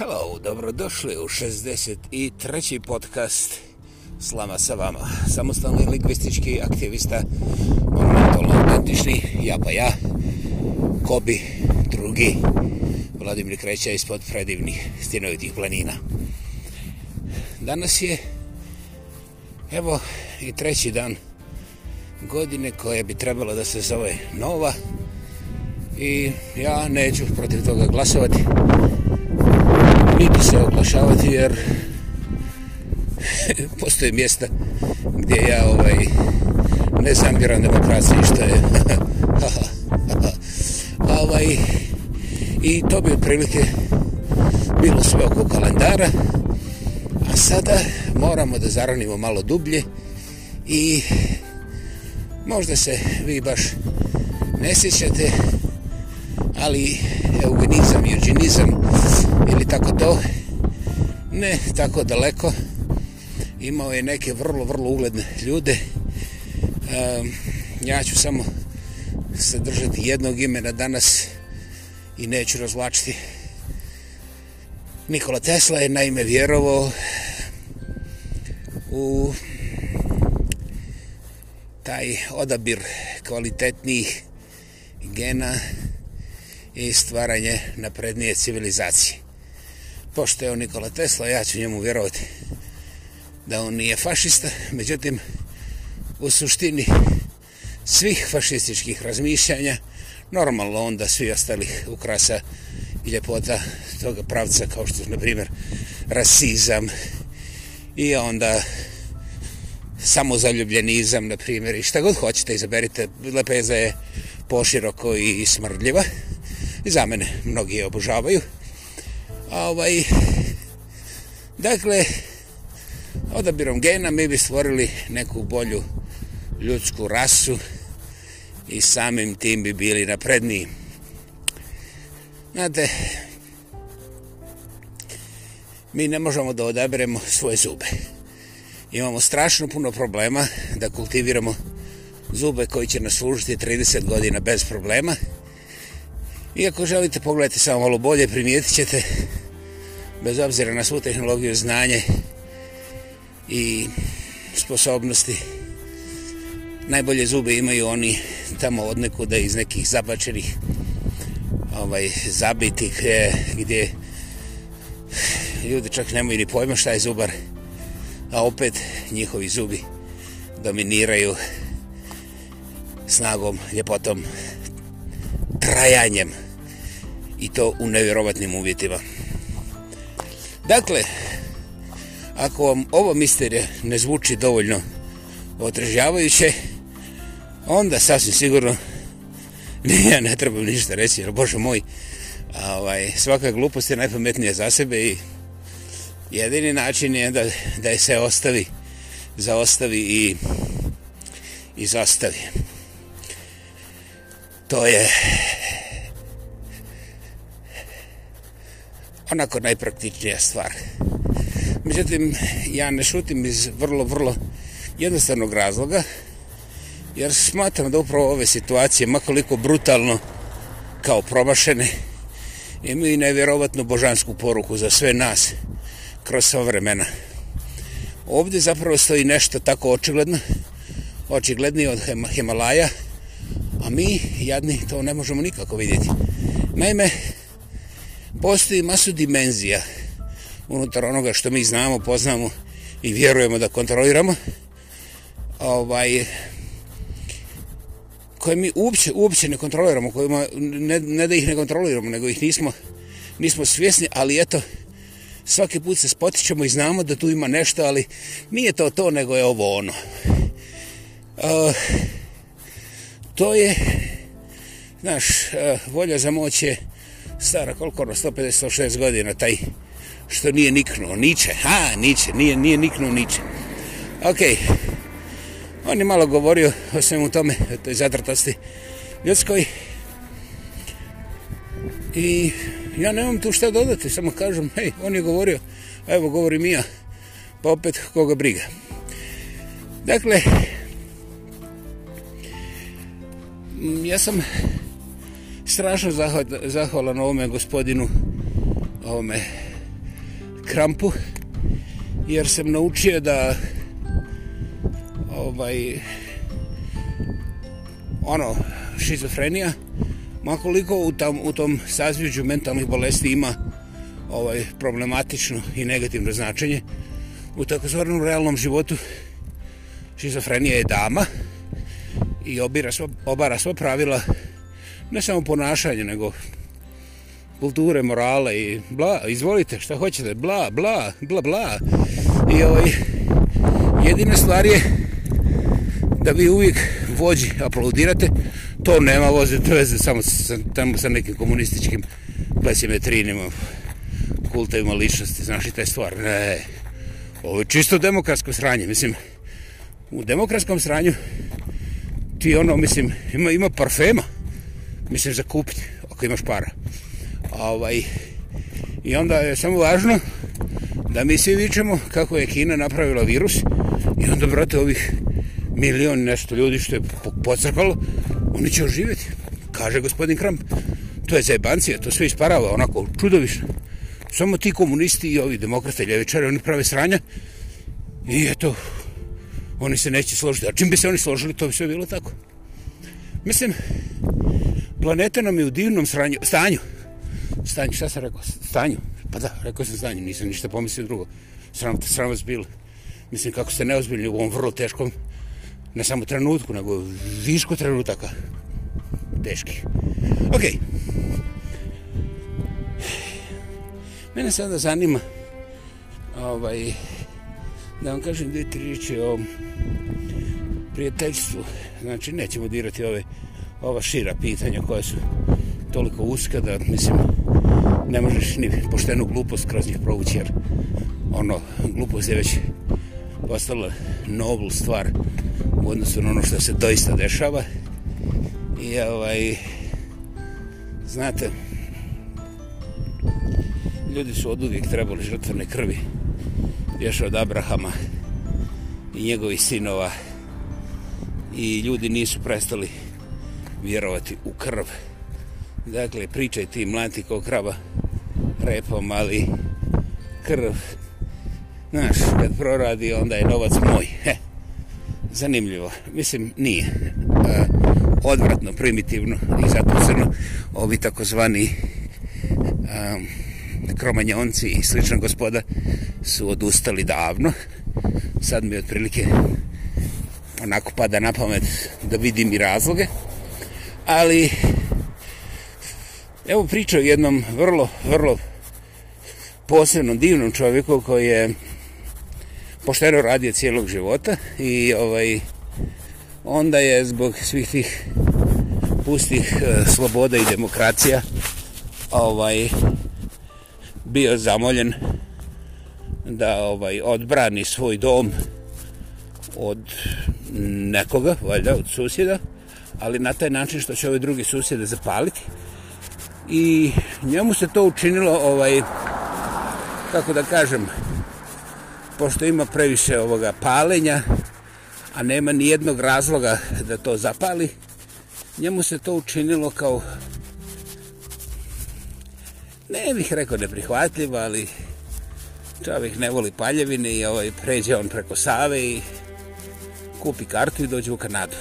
Hello, dobrodošli u 63. podcast Slama sa vama. Samostalni lingvistički aktivista, monumentalno autentični, ja pa ja, Kobi, drugi, Vladimir Kreća ispod predivnih stinovitih planina. Danas je, evo, i treći dan godine koje bi trebalo da se zove Nova i ja neću protiv toga glasovati niti se oglašavati jer postoje mjesta gdje ja ovaj ne zamjeram demokraciji što je ovaj i to bi otprilike bilo sve oko kalendara a sada moramo da zaranimo malo dublje i možda se vi baš ne sjećate ali eugenizam, eugenizam ili tako to ne tako daleko imao je neke vrlo vrlo ugledne ljude ja ću samo sadržati jednog imena danas i neću razvlačiti Nikola Tesla je naime vjerovao u taj odabir kvalitetnijih gena i stvaranje naprednije civilizacije. Pošto je on Nikola Tesla, ja ću njemu vjerovati da on nije fašista, međutim, u suštini svih fašističkih razmišljanja, normalno onda svi ostalih ukrasa i ljepota toga pravca, kao što je, na primjer, rasizam i onda samozaljubljenizam, na primjer, i šta god hoćete, izaberite, lepeza je poširoko i smrdljiva i za mene mnogi je obožavaju. A ovaj, dakle, odabirom gena mi bi stvorili neku bolju ljudsku rasu i samim tim bi bili napredniji. Znate, mi ne možemo da odaberemo svoje zube. Imamo strašno puno problema da kultiviramo zube koji će nas služiti 30 godina bez problema. Iako želite pogledati samo malo bolje, primijetit ćete, bez obzira na svu tehnologiju znanje i sposobnosti, najbolje zube imaju oni tamo od nekuda iz nekih zabačenih ovaj, zabitih e, gdje ljudi čak nemaju ni pojma šta je zubar, a opet njihovi zubi dominiraju snagom, ljepotom, trajanjem i to u nevjerovatnim uvjetima. Dakle, ako vam ovo misterje ne zvuči dovoljno otrežavajuće, onda sasvim sigurno ja ne trebam ništa reći, jer Bože moj, ovaj, svaka glupost je najpametnija za sebe i jedini način je da, da je se ostavi, zaostavi i, i zastavi. To je onako najpraktičnija stvar. Međutim, ja ne šutim iz vrlo, vrlo jednostavnog razloga, jer smatram da upravo ove situacije, makoliko brutalno kao promašene, imaju nevjerovatnu božansku poruku za sve nas kroz sva vremena. Ovdje zapravo stoji nešto tako očigledno, očiglednije od Himalaja, a mi, jadni, to ne možemo nikako vidjeti. Naime, postoji masu dimenzija unutar onoga što mi znamo, poznamo i vjerujemo da kontroliramo ovaj koje mi uopće, uopće ne kontroliramo kojima ne, ne da ih ne kontroliramo nego ih nismo, nismo svjesni ali eto svaki put se spotičemo i znamo da tu ima nešto ali nije to to nego je ovo ono e, to je znaš e, volja za moć je, stara koliko ono, 156 godina, taj što nije niknuo, niče, ha, niče, nije, nije niknuo niče. Ok, on je malo govorio o svemu tome, o toj zatratosti ljudskoj. I ja nemam tu šta dodati, samo kažem, hej, on je govorio, a evo govori Mija, pa opet koga briga. Dakle, ja sam strašno zahvala na ovome gospodinu ovome krampu jer sam naučio da ovaj ono šizofrenija makoliko u tom, u tom sazviđu mentalnih bolesti ima ovaj problematično i negativno značenje u takozvanom realnom životu šizofrenija je dama i obira sva, obara sva pravila ne samo ponašanje, nego kulture, morale i bla, izvolite, šta hoćete, bla, bla, bla, bla. I ovaj, jedina stvar je da vi uvijek vođi aplaudirate, to nema voze, to veze samo sa, tamo sa nekim komunističkim plesimetrinima, kultevima ličnosti, znaš i te stvar, ne. Ovo je čisto demokratsko sranje, mislim, u demokratskom sranju ti ono, mislim, ima, ima parfema, mislim za kupnje, ako imaš para. Ovaj, I onda je samo važno da mi svi vičemo kako je Kina napravila virus i onda, brate, ovih milion nešto ljudi što je pocrpalo, oni će oživjeti. Kaže gospodin Kramp, to je zajebancija, to sve isparava onako čudovišno. Samo ti komunisti i ovi demokrate ljevičari, oni prave sranja i eto, oni se neće složiti. A čim bi se oni složili, to bi sve bilo tako. Mislim, planeta nam je u divnom sranju, stanju. Stanju, šta sam rekao? Stanju. Pa da, rekao sam stanju, nisam ništa pomislio drugo. Sram, sram vas bilo. Mislim, kako ste neozbiljni u ovom vrlo teškom, ne samo trenutku, nego viško trenutaka. Teški. Okej. Okay. Mene sada zanima, ovaj, da vam kažem dvije tri riječi o prijateljstvu. Znači, nećemo dirati ove ovaj ova šira pitanja koja su toliko uska da mislim ne možeš ni poštenu glupost kroz njih provući jer ono glupost je već postala nobl stvar u odnosu na ono što se doista dešava i ovaj znate ljudi su od uvijek trebali žrtvene krvi još od Abrahama i njegovih sinova i ljudi nisu prestali vjerovati u krv. Dakle, pričaj ti mlati ko krava repom, ali krv, znaš, kad proradi, onda je novac moj. He, zanimljivo. Mislim, nije. E, odvratno, primitivno i zato crno. Ovi takozvani um, kromanjonci i slično gospoda su odustali davno. Sad mi otprilike onako pada na pamet da vidim i razloge ali evo priča o jednom vrlo, vrlo posebnom, divnom čovjeku koji je pošteno radio cijelog života i ovaj onda je zbog svih tih pustih e, sloboda i demokracija ovaj bio zamoljen da ovaj odbrani svoj dom od nekoga, valjda od susjeda ali na taj način što će ove druge susjede zapaliti. I njemu se to učinilo, ovaj, kako da kažem, pošto ima previše ovoga palenja, a nema ni jednog razloga da to zapali, njemu se to učinilo kao, ne bih rekao neprihvatljivo, ali čovjek ne voli paljevine i ovaj, pređe on preko Save i kupi kartu i dođe u Kanadu.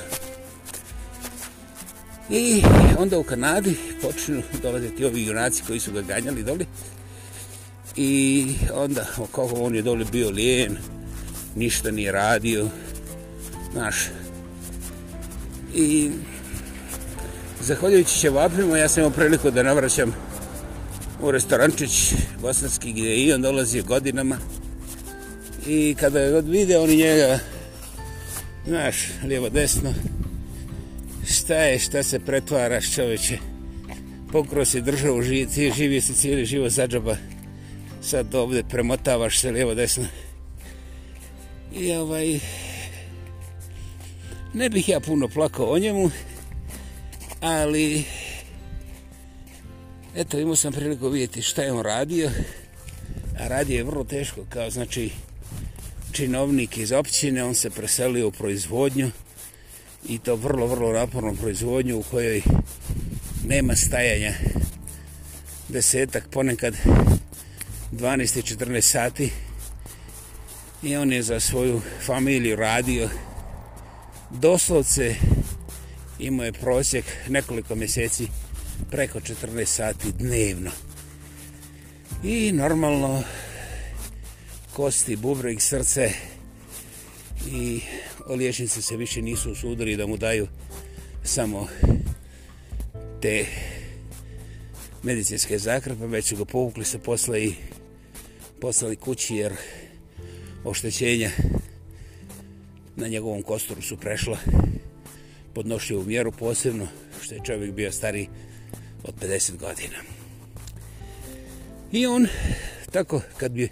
I onda u Kanadi počinu dolaziti ovi junaci koji su ga ganjali doli. I onda, kako on je doli bio lijen, ništa nije radio, znaš. I zahvaljujući će vapnimo, ja sam imao priliku da navraćam u restorančić bosanski gdje i on dolazi godinama. I kada je god vide, oni njega, znaš, lijevo desno, šta je, šta se pretvaraš čoveče. Pokro si državu, živi, ti živi si cijeli život za džaba. Sad ovde premotavaš se lijevo desno. I ovaj... Ne bih ja puno plakao o njemu, ali... Eto, imao sam priliku vidjeti šta je on radio. A radio je vrlo teško, kao znači činovnik iz općine, on se preselio u proizvodnju i to vrlo, vrlo napornom proizvodnju u kojoj nema stajanja desetak, ponekad 12-14 sati i on je za svoju familiju radio doslovce imao je prosjek nekoliko mjeseci preko 14 sati dnevno i normalno kosti, bubreg, srce i liječnici se više nisu usudili da mu daju samo te medicinske zakrpe, već su ga povukli sa posla i poslali kući jer oštećenja na njegovom kosturu su prešla podnošljivu mjeru posebno što je čovjek bio stari od 50 godina. I on tako kad bi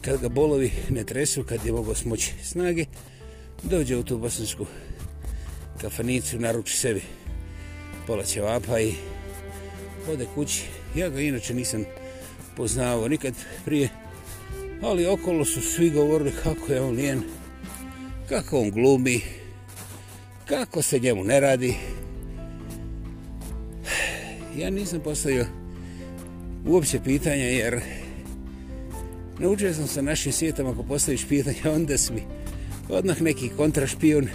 kad ga bolovi ne tresu, kad je mogao smoći snage, dođe u tu bosansku kafanicu, naruči sebi pola ćevapa i ode kući. Ja ga inače nisam poznao nikad prije, ali okolo su svi govorili kako je on lijen, kako on glumi, kako se njemu ne radi. Ja nisam postavio uopće pitanja jer naučio sam se našim svijetom ako postaviš pitanja onda smi. Mi odmah neki kontrašpijun.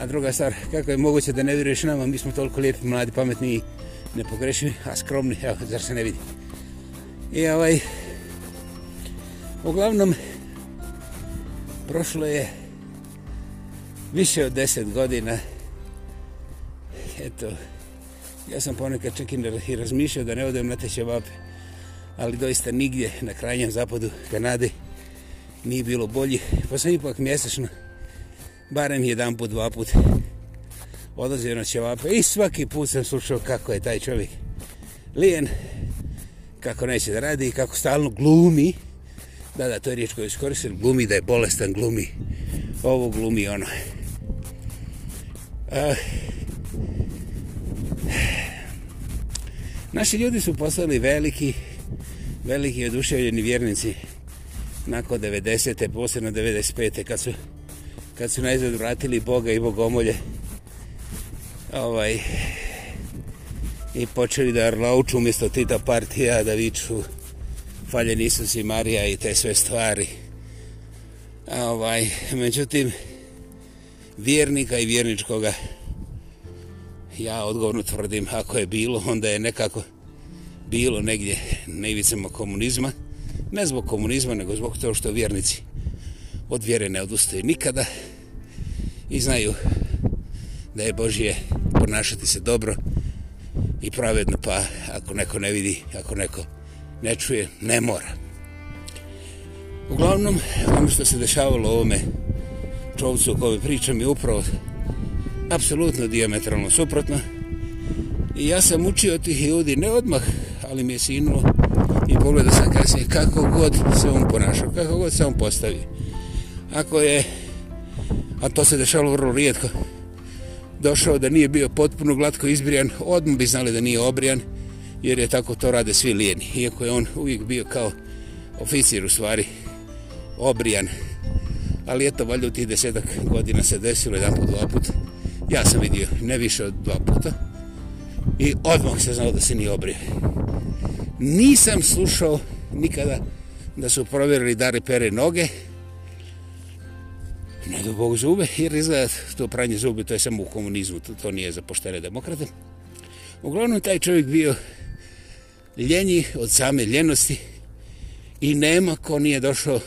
A druga stvar, kako je moguće da ne vjeruješ nama, mi smo toliko lijepi, mladi, pametni i nepogrešivi, a skromni, evo, zar se ne vidi. I ovaj, uglavnom, prošlo je više od deset godina. Eto, ja sam ponekad čak i razmišljao da ne odem na teće vape, ali doista nigdje na krajnjem zapadu Kanade, nije bilo bolje, pa sam ipak mjesečno, barem jedan put, dva put, odlazio na ćevape i svaki put sam slušao kako je taj čovjek lijen, kako neće da radi i kako stalno glumi, da, da, to je riječ koju iskoristim, glumi da je bolestan, glumi, ovo glumi, ono. Uh, naši ljudi su postali veliki, veliki oduševljeni vjernici, nakon 90. posebno 95. kad su kad su najzad vratili Boga i Bogomolje ovaj i počeli da arlauču umjesto Tita partija da viču faljen Isus i Marija i te sve stvari A ovaj međutim vjernika i vjerničkoga ja odgovorno tvrdim ako je bilo onda je nekako bilo negdje na ivicama komunizma ne zbog komunizma, nego zbog toga što vjernici od vjere ne odustaju nikada i znaju da je Božije ponašati se dobro i pravedno, pa ako neko ne vidi, ako neko ne čuje, ne mora. Uglavnom, ono što se dešavalo ovome čovcu o kojoj pričam je upravo apsolutno diametralno suprotno. I ja sam učio tih ljudi ne odmah, ali mi je sinulo i pogledao sam kasnije kako god se on ponašao, kako god se on postavi. Ako je, a to se dešavalo vrlo rijetko, došao da nije bio potpuno glatko izbrijan, odmah bi znali da nije obrijan, jer je tako to rade svi lijeni. Iako je on uvijek bio kao oficir u stvari, obrijan. Ali eto, valjda u tih desetak godina se desilo jedan put, dva put. Ja sam vidio ne više od dva puta. I odmah se znao da se nije obrijao. Nisam slušao nikada da su provjerili da li pere noge, nego Bog zube, jer izgleda to pranje zube, to je samo u komunizmu, to, to nije za poštene demokrate. Uglavnom, taj čovjek bio ljenji od same ljenosti i nema ko nije došao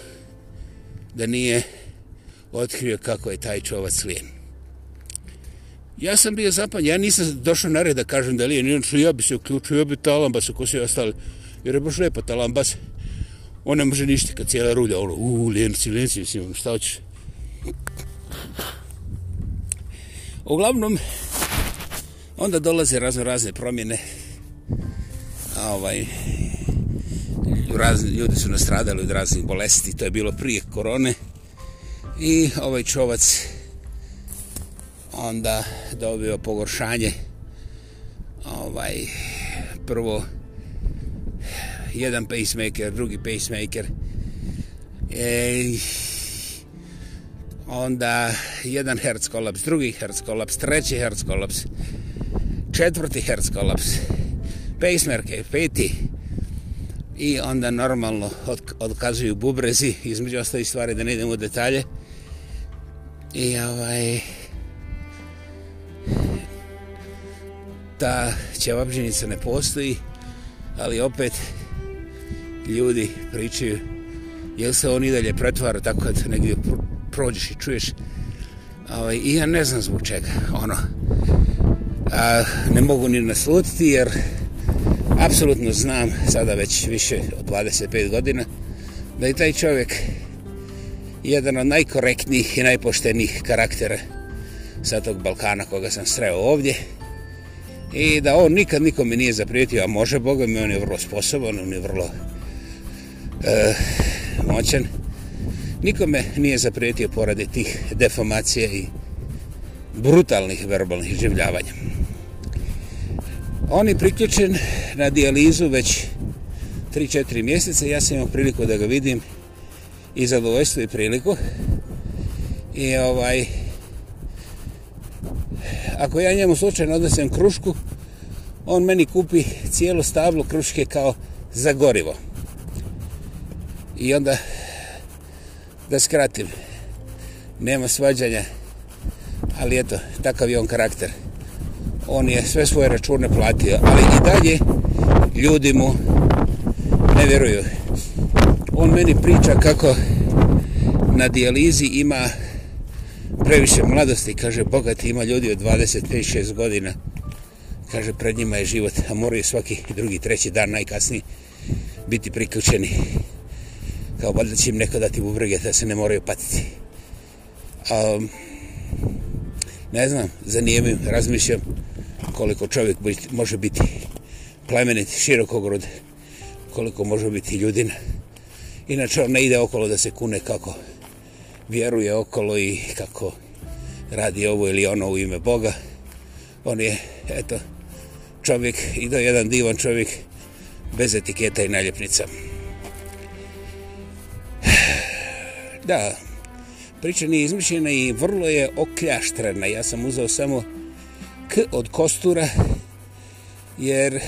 da nije otkrio kako je taj čovac lijen. Ja sam bio zapanjen, ja nisam došao na red da kažem da li je, inače ja bi se uključio, ja bi talambas ako se ostali, jer je baš lepa talambas. On ne može ništa kad cijela rulja, ono, uuu, ljenci, ljenci, mislim, ono, šta hoćeš? Uglavnom, onda dolaze razno razne promjene, a ovaj, razni, ljudi su nastradali od raznih bolesti, to je bilo prije korone, i ovaj čovac, onda, dobio pogoršanje. Ovaj, prvo jedan pacemaker, drugi pacemaker. E, onda jedan hertz kolaps, drugi hertz kolaps, treći hertz kolaps, četvrti hertz kolaps, pacemaker, peti. I onda normalno od, odkazuju bubrezi, između ostalih stvari da ne idemo u detalje. I ovaj, ta ćevabđenica ne postoji, ali opet ljudi pričaju jel se on i dalje pretvara tako kad negdje prođeš i čuješ. Ovaj, I ja ne znam zbog čega, ono. A, ne mogu ni naslutiti jer apsolutno znam sada već više od 25 godina da je taj čovjek jedan od najkorektnijih i najpoštenijih karaktera sa tog Balkana koga sam sreo ovdje i da on nikad nikome nije zaprijetio, a može Boga mi, on je vrlo sposoban, on je vrlo e, moćan. Nikome nije zaprijetio porade tih deformacija i brutalnih verbalnih življavanja. On je priključen na dijalizu već 3-4 mjeseca, ja sam imao priliku da ga vidim i zadovoljstvo i priliku. I ovaj, ako ja njemu slučajno odnesem krušku, on meni kupi cijelu stablu kruške kao za gorivo. I onda, da skratim, nema svađanja, ali eto, takav je on karakter. On je sve svoje račune platio, ali i dalje ljudi mu ne vjeruju. On meni priča kako na dijalizi ima previše mladosti, kaže, bogati ima ljudi od 26 godina, kaže, pred njima je život, a moraju svaki drugi, treći dan najkasniji biti priključeni, kao valjda će im neko dati bubrige, da se ne moraju patiti. A, ne znam, zanijemim, razmišljam koliko čovjek može biti plemenit, širokogrod, koliko može biti ljudina. Inače, on ne ide okolo da se kune kako vjeruje okolo i kako radi ovo ili ono u ime Boga. On je, eto, čovjek i do jedan divan čovjek bez etiketa i naljepnica. Da, priča nije izmišljena i vrlo je okljaštrena. Ja sam uzao samo k od kostura, jer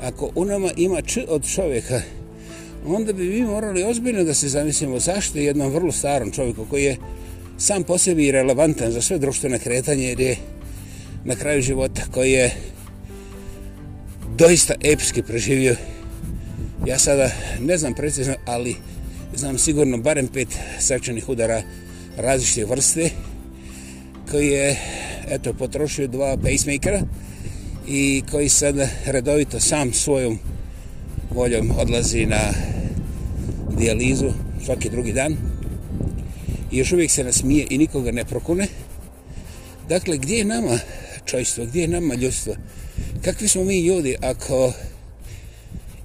ako u nama ima č od čovjeka, onda bi mi morali ozbiljno da se zamislimo zašto jednom vrlo starom čovjeku koji je sam po sebi relevantan za sve društvene kretanje jer je na kraju života koji je doista epski preživio. Ja sada ne znam precizno, ali znam sigurno barem pet srčanih udara različite vrste koji je eto, potrošio dva pacemakera i koji sad redovito sam svojom voljom odlazi na dijalizu svaki drugi dan i još uvijek se nasmije i nikoga ne prokune. Dakle, gdje je nama čojstvo, gdje je nama ljudstvo? Kakvi smo mi ljudi ako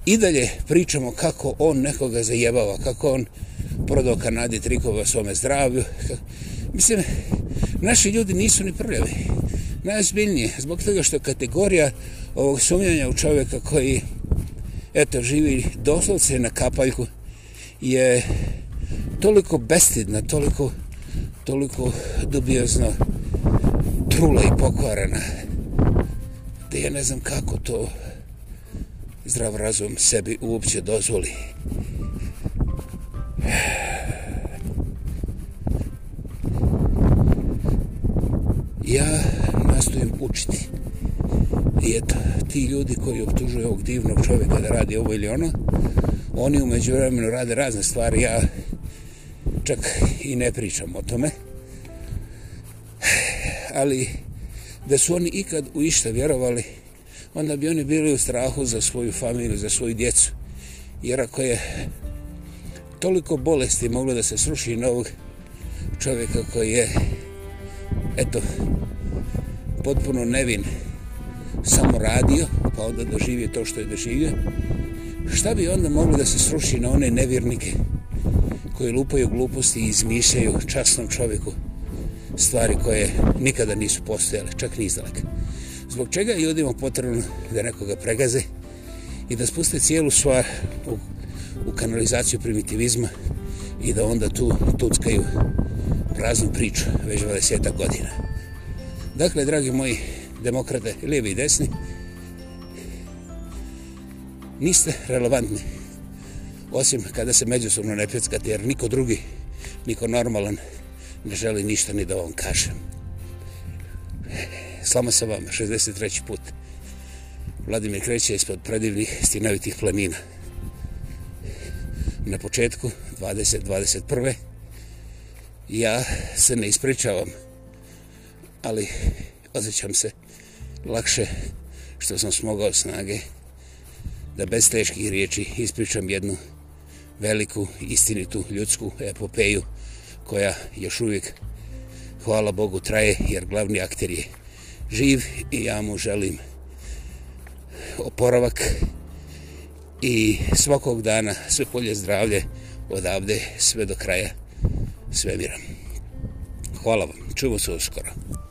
i dalje pričamo kako on nekoga zajebava, kako on prodao Kanadi trikova svome zdravlju. Mislim, naši ljudi nisu ni prljavi. Najozbiljnije, zbog toga što je kategorija ovog sumnjanja u čovjeka koji eto, živi doslovce na kapaljku, je toliko bestidna, toliko, toliko dubiozno trula i pokvarana, da ja ne znam kako to zdrav razum sebi uopće dozvoli. Ja nastojim učiti. I eto, ti ljudi koji optužuju ovog divnog čovjeka da radi ovo ili ono, oni umeđu vremenu rade razne stvari, ja čak i ne pričam o tome. Ali da su oni ikad u išta vjerovali, onda bi oni bili u strahu za svoju familiju, za svoju djecu. Jer ako je toliko bolesti moglo da se sruši na ovog čovjeka koji je, eto, potpuno nevin, samo radio, pa onda doživio to što je doživio, šta bi onda moglo da se sruši na one nevjernike koji lupaju gluposti i izmišljaju časnom čovjeku stvari koje nikada nisu postojale, čak ni izdalek. Zbog čega ljudima potrebno da nekoga pregaze i da spuste cijelu stvar u, u kanalizaciju primitivizma i da onda tu tuckaju praznu priču već 20 godina. Dakle, dragi moji demokrate, lijevi i desni, niste relevantni. Osim kada se međusobno ne pjeckate, jer niko drugi, niko normalan, ne želi ništa ni da vam kažem. Slama se vam, 63. put. Vladimir kreće ispod predivnih stinovitih plemina. Na početku 2021. ja se ne ispričavam, ali osjećam se lakše što sam smogao snage da bez teških riječi ispričam jednu veliku, istinitu, ljudsku epopeju koja još uvijek, hvala Bogu, traje jer glavni akter je živ i ja mu želim oporavak i svakog dana sve polje zdravlje odavde sve do kraja svemira. Hvala vam, čuvam se uskoro.